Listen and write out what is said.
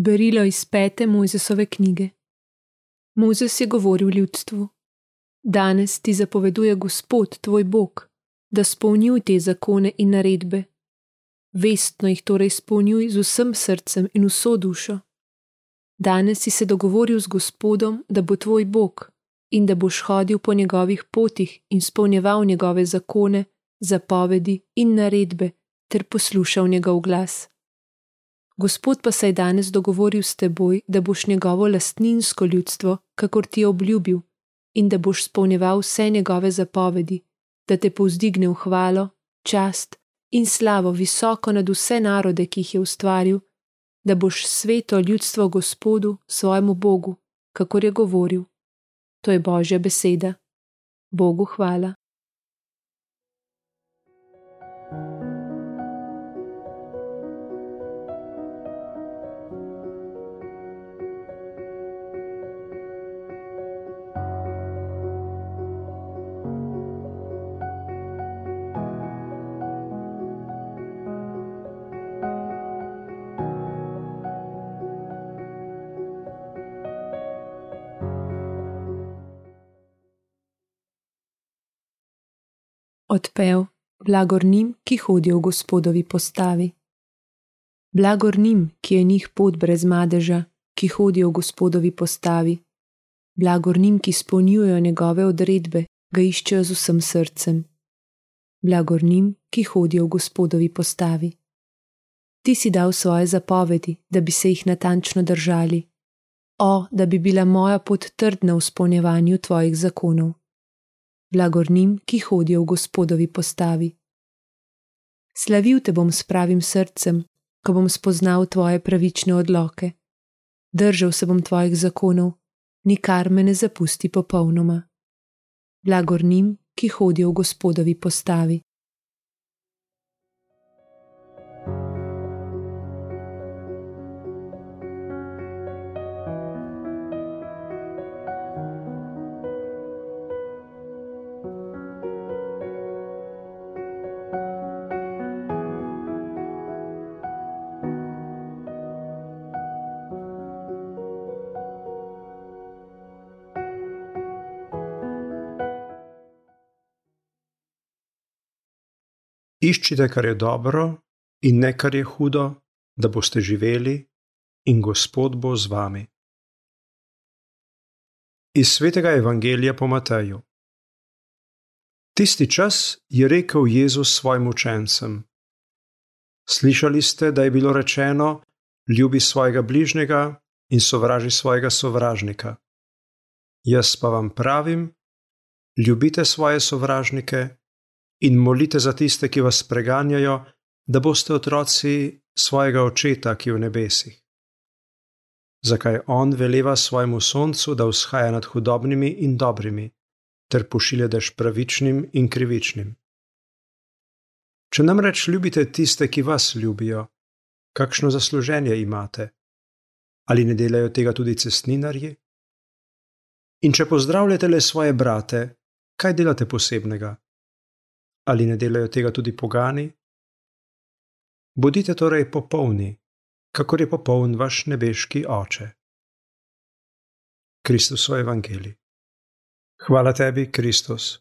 Berilo iz pete Mojzesove knjige. Mojzes je govoril ljudstvu: Danes ti zapoveduje Gospod, tvoj Bog, da spolnjuj te zakone in naredbe. Vestno jih torej spolnjuj z vsem srcem in vso dušo. Danes si se dogovoril z Gospodom, da bo tvoj Bog in da boš hodil po njegovih potih in spolnjeval njegove zakone, zapovedi in naredbe ter poslušal njegov glas. Gospod pa se je danes dogovoril s teboj, da boš njegovo lastninsko ljudstvo, kakor ti je obljubil, in da boš spolnjeval vse njegove zapovedi, da te povzdigne v hvalo, čast in slavo visoko nad vse narode, ki jih je ustvaril, da boš sveto ljudstvo Gospodu, svojemu Bogu, kakor je govoril. To je Božja beseda. Bogu hvala. Odpev blagor njim, ki hodijo v gospodovi postavi. Blagor njim, ki je njih pot brez madeža, ki hodijo v gospodovi postavi. Blagor njim, ki spolnjujejo njegove odredbe, ga iščejo z vsem srcem. Blagor njim, ki hodijo v gospodovi postavi. Ti si dal svoje zapovedi, da bi se jih natančno držali. O, da bi bila moja pot trdna v spolnjevanju tvojih zakonov blagor njim, ki hodijo v gospodovi postavi. Slavil te bom s pravim srcem, ko bom spoznal tvoje pravične odloke. Držal se bom tvojih zakonov, nikar me ne zapusti popolnoma. Blagor njim, ki hodijo v gospodovi postavi. Iščite, kar je dobro, in ne kar je hudo, da boste živeli, in Gospod bo z vami. Iz svetega evangelija po Mateju. Tisti čas je rekel Jezus svojim učencem: Slišali ste, da je bilo rečeno: Ljubi svojega bližnjega in sovraži svojega sovražnika. Jaz pa vam pravim: Ljubite svoje sovražnike in molite za tiste, ki vas preganjajo, da boste otroci svojega očeta, ki je v nebesih. Zakaj on veleva svojemu soncu, da vzhaja nad hudobnimi in dobrimi, ter pošilja dež pravičnim in krivičnim? Če nam reč ljubite tiste, ki vas ljubijo, kakšno zasluženje imate? Ali ne delajo tega tudi cestninarji? In če pozdravljate le svoje brate, kaj delate posebnega? Ali ne delajo tega tudi pogani? Bodite torej popolni, kakor je popoln vaš nebeški oče. Kristus v Evangeliji. Hvala tebi, Kristus,